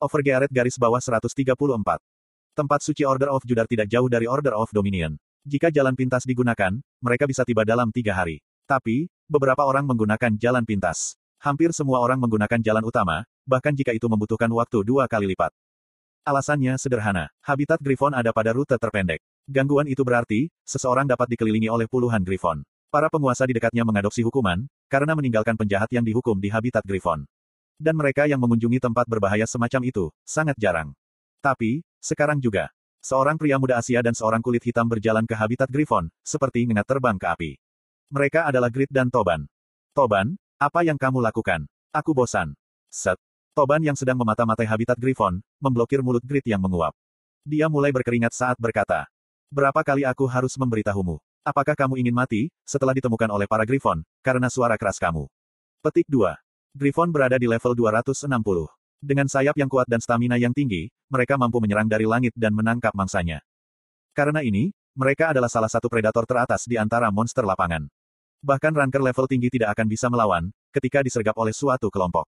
Overgearet garis bawah 134. Tempat suci Order of Judar tidak jauh dari Order of Dominion. Jika jalan pintas digunakan, mereka bisa tiba dalam tiga hari. Tapi, beberapa orang menggunakan jalan pintas. Hampir semua orang menggunakan jalan utama, bahkan jika itu membutuhkan waktu dua kali lipat. Alasannya sederhana. Habitat Griffon ada pada rute terpendek. Gangguan itu berarti, seseorang dapat dikelilingi oleh puluhan Griffon. Para penguasa di dekatnya mengadopsi hukuman, karena meninggalkan penjahat yang dihukum di habitat Griffon. Dan mereka yang mengunjungi tempat berbahaya semacam itu, sangat jarang. Tapi, sekarang juga, seorang pria muda Asia dan seorang kulit hitam berjalan ke habitat Griffon, seperti ngengat terbang ke api. Mereka adalah Grit dan Toban. Toban, apa yang kamu lakukan? Aku bosan. Set. Toban yang sedang memata-matai habitat Griffon, memblokir mulut Grit yang menguap. Dia mulai berkeringat saat berkata. Berapa kali aku harus memberitahumu? Apakah kamu ingin mati, setelah ditemukan oleh para Griffon, karena suara keras kamu? Petik 2. Griffon berada di level 260. Dengan sayap yang kuat dan stamina yang tinggi, mereka mampu menyerang dari langit dan menangkap mangsanya. Karena ini, mereka adalah salah satu predator teratas di antara monster lapangan. Bahkan ranker level tinggi tidak akan bisa melawan, ketika disergap oleh suatu kelompok.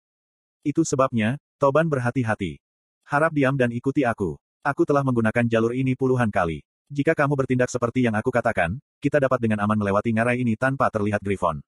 Itu sebabnya, Toban berhati-hati. Harap diam dan ikuti aku. Aku telah menggunakan jalur ini puluhan kali. Jika kamu bertindak seperti yang aku katakan, kita dapat dengan aman melewati ngarai ini tanpa terlihat Griffon.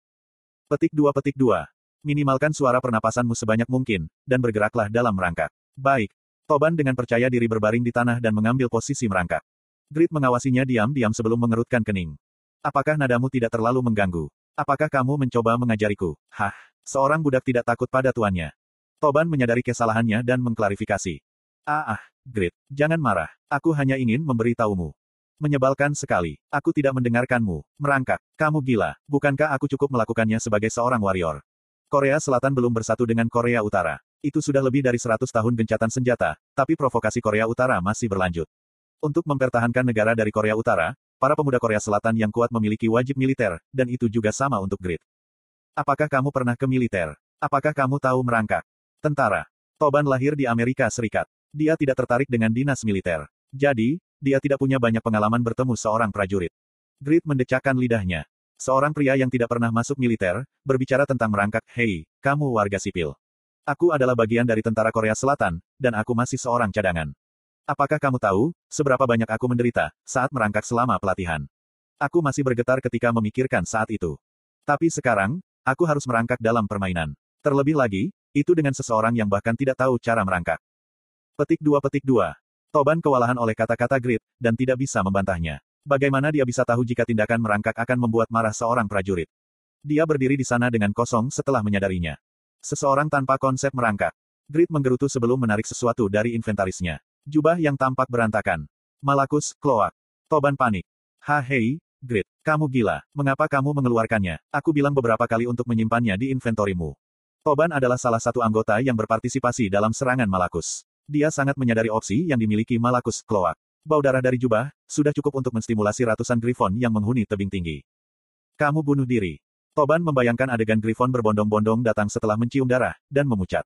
Petik 2 Petik 2. Minimalkan suara pernapasanmu sebanyak mungkin, dan bergeraklah dalam merangkak. Baik. Toban dengan percaya diri berbaring di tanah dan mengambil posisi merangkak. Grit mengawasinya diam-diam sebelum mengerutkan kening. Apakah nadamu tidak terlalu mengganggu? Apakah kamu mencoba mengajariku? Hah, seorang budak tidak takut pada tuannya. Toban menyadari kesalahannya dan mengklarifikasi. Ah, ah, Grit, jangan marah. Aku hanya ingin memberitahumu. Menyebalkan sekali. Aku tidak mendengarkanmu. Merangkak. Kamu gila. Bukankah aku cukup melakukannya sebagai seorang warrior? Korea Selatan belum bersatu dengan Korea Utara. Itu sudah lebih dari 100 tahun gencatan senjata, tapi provokasi Korea Utara masih berlanjut. Untuk mempertahankan negara dari Korea Utara, para pemuda Korea Selatan yang kuat memiliki wajib militer, dan itu juga sama untuk Grid. Apakah kamu pernah ke militer? Apakah kamu tahu merangkak? Tentara. Toban lahir di Amerika Serikat. Dia tidak tertarik dengan dinas militer. Jadi, dia tidak punya banyak pengalaman bertemu seorang prajurit. Grid mendecakkan lidahnya. Seorang pria yang tidak pernah masuk militer, berbicara tentang merangkak, hei, kamu warga sipil. Aku adalah bagian dari tentara Korea Selatan, dan aku masih seorang cadangan. Apakah kamu tahu, seberapa banyak aku menderita, saat merangkak selama pelatihan? Aku masih bergetar ketika memikirkan saat itu. Tapi sekarang, aku harus merangkak dalam permainan. Terlebih lagi, itu dengan seseorang yang bahkan tidak tahu cara merangkak. Petik 2 Petik 2. Toban kewalahan oleh kata-kata grit, dan tidak bisa membantahnya. Bagaimana dia bisa tahu jika tindakan merangkak akan membuat marah seorang prajurit? Dia berdiri di sana dengan kosong setelah menyadarinya. Seseorang tanpa konsep merangkak. Grit menggerutu sebelum menarik sesuatu dari inventarisnya. Jubah yang tampak berantakan. Malakus, kloak. Toban panik. Ha hei, Grit, kamu gila. Mengapa kamu mengeluarkannya? Aku bilang beberapa kali untuk menyimpannya di inventorimu. Toban adalah salah satu anggota yang berpartisipasi dalam serangan Malakus. Dia sangat menyadari opsi yang dimiliki Malakus, kloak. Bau darah dari jubah, sudah cukup untuk menstimulasi ratusan Griffon yang menghuni tebing tinggi. Kamu bunuh diri. Toban membayangkan adegan Griffon berbondong-bondong datang setelah mencium darah, dan memucat.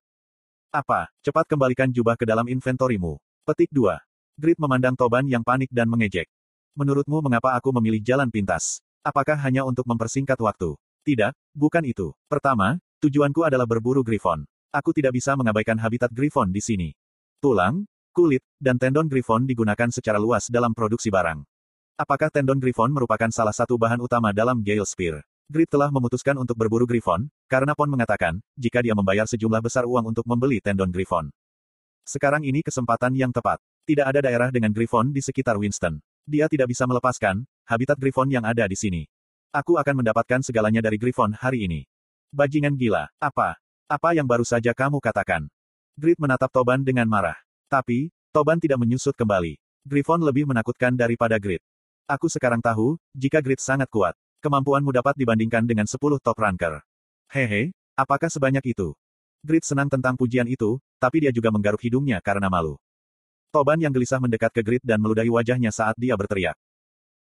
Apa? Cepat kembalikan jubah ke dalam inventorimu. Petik 2. Grit memandang Toban yang panik dan mengejek. Menurutmu mengapa aku memilih jalan pintas? Apakah hanya untuk mempersingkat waktu? Tidak, bukan itu. Pertama, tujuanku adalah berburu Griffon. Aku tidak bisa mengabaikan habitat Griffon di sini. Tulang, Kulit, dan tendon griffon digunakan secara luas dalam produksi barang. Apakah tendon griffon merupakan salah satu bahan utama dalam Gale Spear? Grit telah memutuskan untuk berburu griffon, karena Pon mengatakan, jika dia membayar sejumlah besar uang untuk membeli tendon griffon. Sekarang ini kesempatan yang tepat. Tidak ada daerah dengan griffon di sekitar Winston. Dia tidak bisa melepaskan, habitat griffon yang ada di sini. Aku akan mendapatkan segalanya dari griffon hari ini. Bajingan gila, apa? Apa yang baru saja kamu katakan? Grit menatap Toban dengan marah. Tapi, Toban tidak menyusut kembali. Griffon lebih menakutkan daripada Grid. Aku sekarang tahu, jika Grid sangat kuat, kemampuanmu dapat dibandingkan dengan 10 top ranker. Hehe, apakah sebanyak itu? Grid senang tentang pujian itu, tapi dia juga menggaruk hidungnya karena malu. Toban yang gelisah mendekat ke Grid dan meludahi wajahnya saat dia berteriak.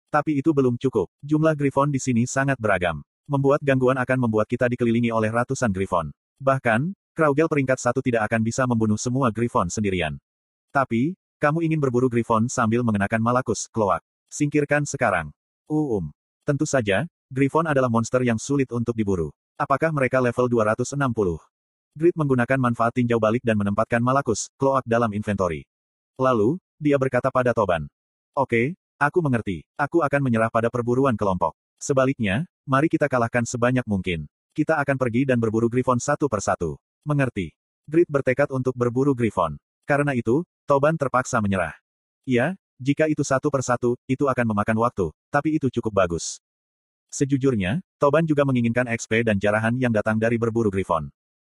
Tapi itu belum cukup. Jumlah Griffon di sini sangat beragam. Membuat gangguan akan membuat kita dikelilingi oleh ratusan Griffon. Bahkan, Kraugel peringkat satu tidak akan bisa membunuh semua Griffon sendirian. Tapi, kamu ingin berburu Griffon sambil mengenakan Malakus, Kloak. Singkirkan sekarang. Uum. Tentu saja, Griffon adalah monster yang sulit untuk diburu. Apakah mereka level 260? Grid menggunakan manfaat tinjau balik dan menempatkan Malakus, Kloak dalam inventory. Lalu, dia berkata pada Toban. Oke, aku mengerti. Aku akan menyerah pada perburuan kelompok. Sebaliknya, mari kita kalahkan sebanyak mungkin. Kita akan pergi dan berburu Griffon satu persatu. Mengerti. Grid bertekad untuk berburu Griffon. Karena itu, Toban terpaksa menyerah. Ya, jika itu satu persatu, itu akan memakan waktu, tapi itu cukup bagus. Sejujurnya, Toban juga menginginkan XP dan jarahan yang datang dari berburu Griffon.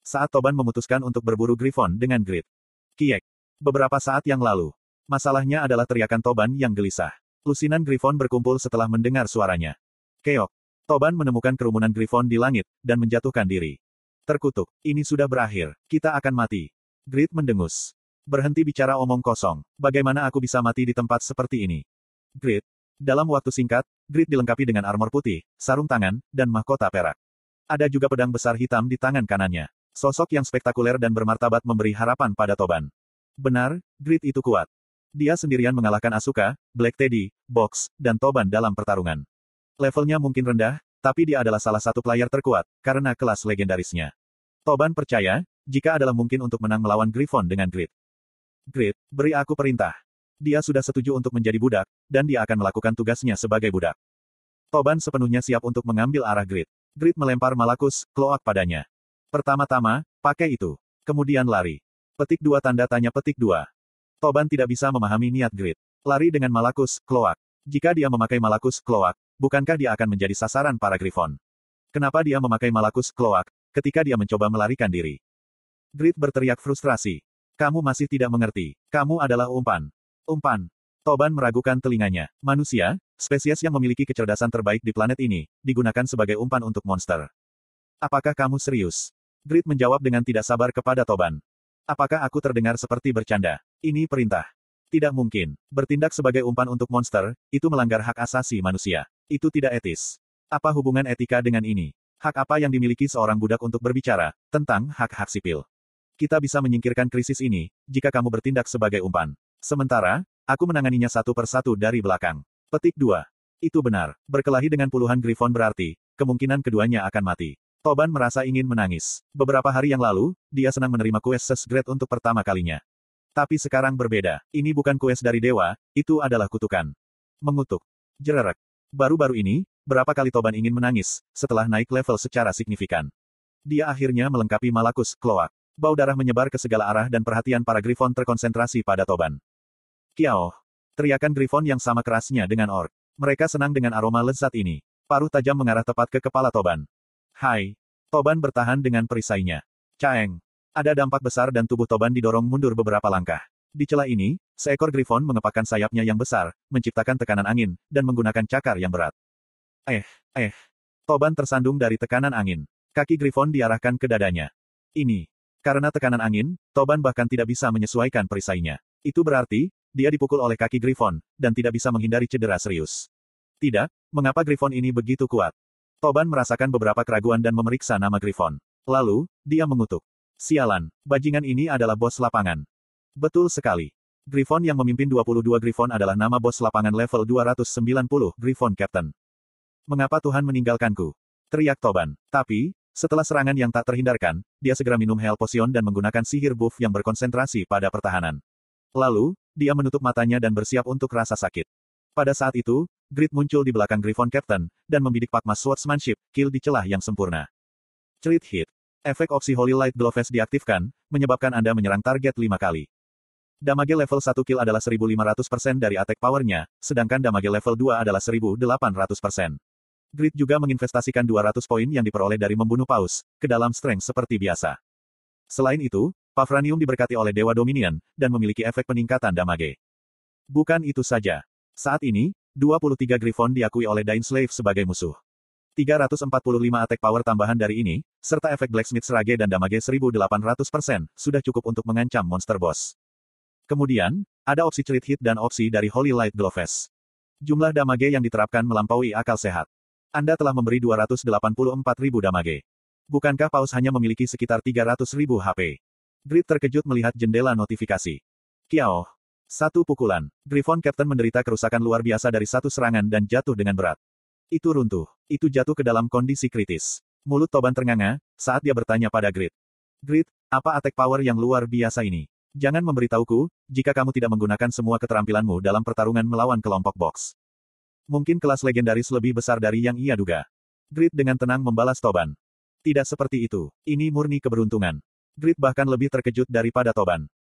Saat Toban memutuskan untuk berburu Griffon dengan Grid. Kiek. Beberapa saat yang lalu. Masalahnya adalah teriakan Toban yang gelisah. Lusinan Griffon berkumpul setelah mendengar suaranya. Keok. Toban menemukan kerumunan Griffon di langit, dan menjatuhkan diri. Terkutuk. Ini sudah berakhir. Kita akan mati. Grid mendengus. Berhenti bicara omong kosong. Bagaimana aku bisa mati di tempat seperti ini? Grid, dalam waktu singkat, Grid dilengkapi dengan armor putih, sarung tangan, dan mahkota perak. Ada juga pedang besar hitam di tangan kanannya. Sosok yang spektakuler dan bermartabat memberi harapan pada Toban. Benar, Grid itu kuat. Dia sendirian mengalahkan Asuka, Black Teddy, Box, dan Toban dalam pertarungan. Levelnya mungkin rendah, tapi dia adalah salah satu player terkuat, karena kelas legendarisnya. Toban percaya, jika adalah mungkin untuk menang melawan Griffon dengan Grid. Grid, beri aku perintah dia sudah setuju untuk menjadi budak, dan dia akan melakukan tugasnya sebagai budak. Toban sepenuhnya siap untuk mengambil arah Grid. Grid melempar Malakus, Kloak padanya. Pertama-tama, pakai itu. Kemudian lari. Petik dua tanda tanya petik dua. Toban tidak bisa memahami niat Grid. Lari dengan Malakus, Kloak. Jika dia memakai Malakus, Kloak, bukankah dia akan menjadi sasaran para Griffon? Kenapa dia memakai Malakus, Kloak, ketika dia mencoba melarikan diri? Grid berteriak frustrasi. Kamu masih tidak mengerti. Kamu adalah umpan. Umpan. Toban meragukan telinganya. Manusia, spesies yang memiliki kecerdasan terbaik di planet ini, digunakan sebagai umpan untuk monster. Apakah kamu serius? Grid menjawab dengan tidak sabar kepada Toban. Apakah aku terdengar seperti bercanda? Ini perintah. Tidak mungkin. Bertindak sebagai umpan untuk monster, itu melanggar hak asasi manusia. Itu tidak etis. Apa hubungan etika dengan ini? Hak apa yang dimiliki seorang budak untuk berbicara tentang hak-hak sipil? Kita bisa menyingkirkan krisis ini, jika kamu bertindak sebagai umpan. Sementara, aku menanganinya satu persatu dari belakang. Petik 2. Itu benar. Berkelahi dengan puluhan Griffon berarti, kemungkinan keduanya akan mati. Toban merasa ingin menangis. Beberapa hari yang lalu, dia senang menerima kues Sesgret untuk pertama kalinya. Tapi sekarang berbeda. Ini bukan kues dari dewa, itu adalah kutukan. Mengutuk. Jererek. Baru-baru ini, berapa kali Toban ingin menangis, setelah naik level secara signifikan. Dia akhirnya melengkapi Malakus, Kloak. Bau darah menyebar ke segala arah dan perhatian para Griffon terkonsentrasi pada Toban. Kiao. Teriakan Griffon yang sama kerasnya dengan ork. Mereka senang dengan aroma lezat ini. Paruh tajam mengarah tepat ke kepala Toban. Hai. Toban bertahan dengan perisainya. Caeng. Ada dampak besar dan tubuh Toban didorong mundur beberapa langkah. Di celah ini, seekor Griffon mengepakkan sayapnya yang besar, menciptakan tekanan angin, dan menggunakan cakar yang berat. Eh, eh. Toban tersandung dari tekanan angin. Kaki Griffon diarahkan ke dadanya. Ini. Karena tekanan angin, Toban bahkan tidak bisa menyesuaikan perisainya. Itu berarti, dia dipukul oleh kaki Griffon, dan tidak bisa menghindari cedera serius. Tidak, mengapa Griffon ini begitu kuat? Toban merasakan beberapa keraguan dan memeriksa nama Griffon. Lalu, dia mengutuk. Sialan, bajingan ini adalah bos lapangan. Betul sekali. Griffon yang memimpin 22 Griffon adalah nama bos lapangan level 290, Griffon Captain. Mengapa Tuhan meninggalkanku? Teriak Toban. Tapi, setelah serangan yang tak terhindarkan, dia segera minum Hell Potion dan menggunakan sihir buff yang berkonsentrasi pada pertahanan. Lalu, dia menutup matanya dan bersiap untuk rasa sakit. Pada saat itu, Grid muncul di belakang Griffon Captain, dan membidik Pakma Swordsmanship, kill di celah yang sempurna. Crit hit. Efek opsi Holy Light Gloves diaktifkan, menyebabkan Anda menyerang target lima kali. Damage level 1 kill adalah 1500% dari attack powernya, sedangkan damage level 2 adalah 1800%. Grid juga menginvestasikan 200 poin yang diperoleh dari membunuh paus, ke dalam strength seperti biasa. Selain itu, Pavranium diberkati oleh Dewa Dominion, dan memiliki efek peningkatan damage. Bukan itu saja. Saat ini, 23 Griffon diakui oleh Slave sebagai musuh. 345 attack power tambahan dari ini, serta efek Blacksmith Rage dan damage 1800%, sudah cukup untuk mengancam monster boss. Kemudian, ada opsi cerit hit dan opsi dari Holy Light Gloves. Jumlah damage yang diterapkan melampaui akal sehat. Anda telah memberi 284.000 damage. Bukankah Paus hanya memiliki sekitar 300.000 HP? Grid terkejut melihat jendela notifikasi. Kiao. Satu pukulan. Griffon Captain menderita kerusakan luar biasa dari satu serangan dan jatuh dengan berat. Itu runtuh. Itu jatuh ke dalam kondisi kritis. Mulut Toban ternganga, saat dia bertanya pada Grid. Grit, apa attack power yang luar biasa ini? Jangan memberitahuku, jika kamu tidak menggunakan semua keterampilanmu dalam pertarungan melawan kelompok box. Mungkin kelas legendaris lebih besar dari yang ia duga. Grit dengan tenang membalas Toban. Tidak seperti itu. Ini murni keberuntungan. Grit bahkan lebih terkejut daripada Toban.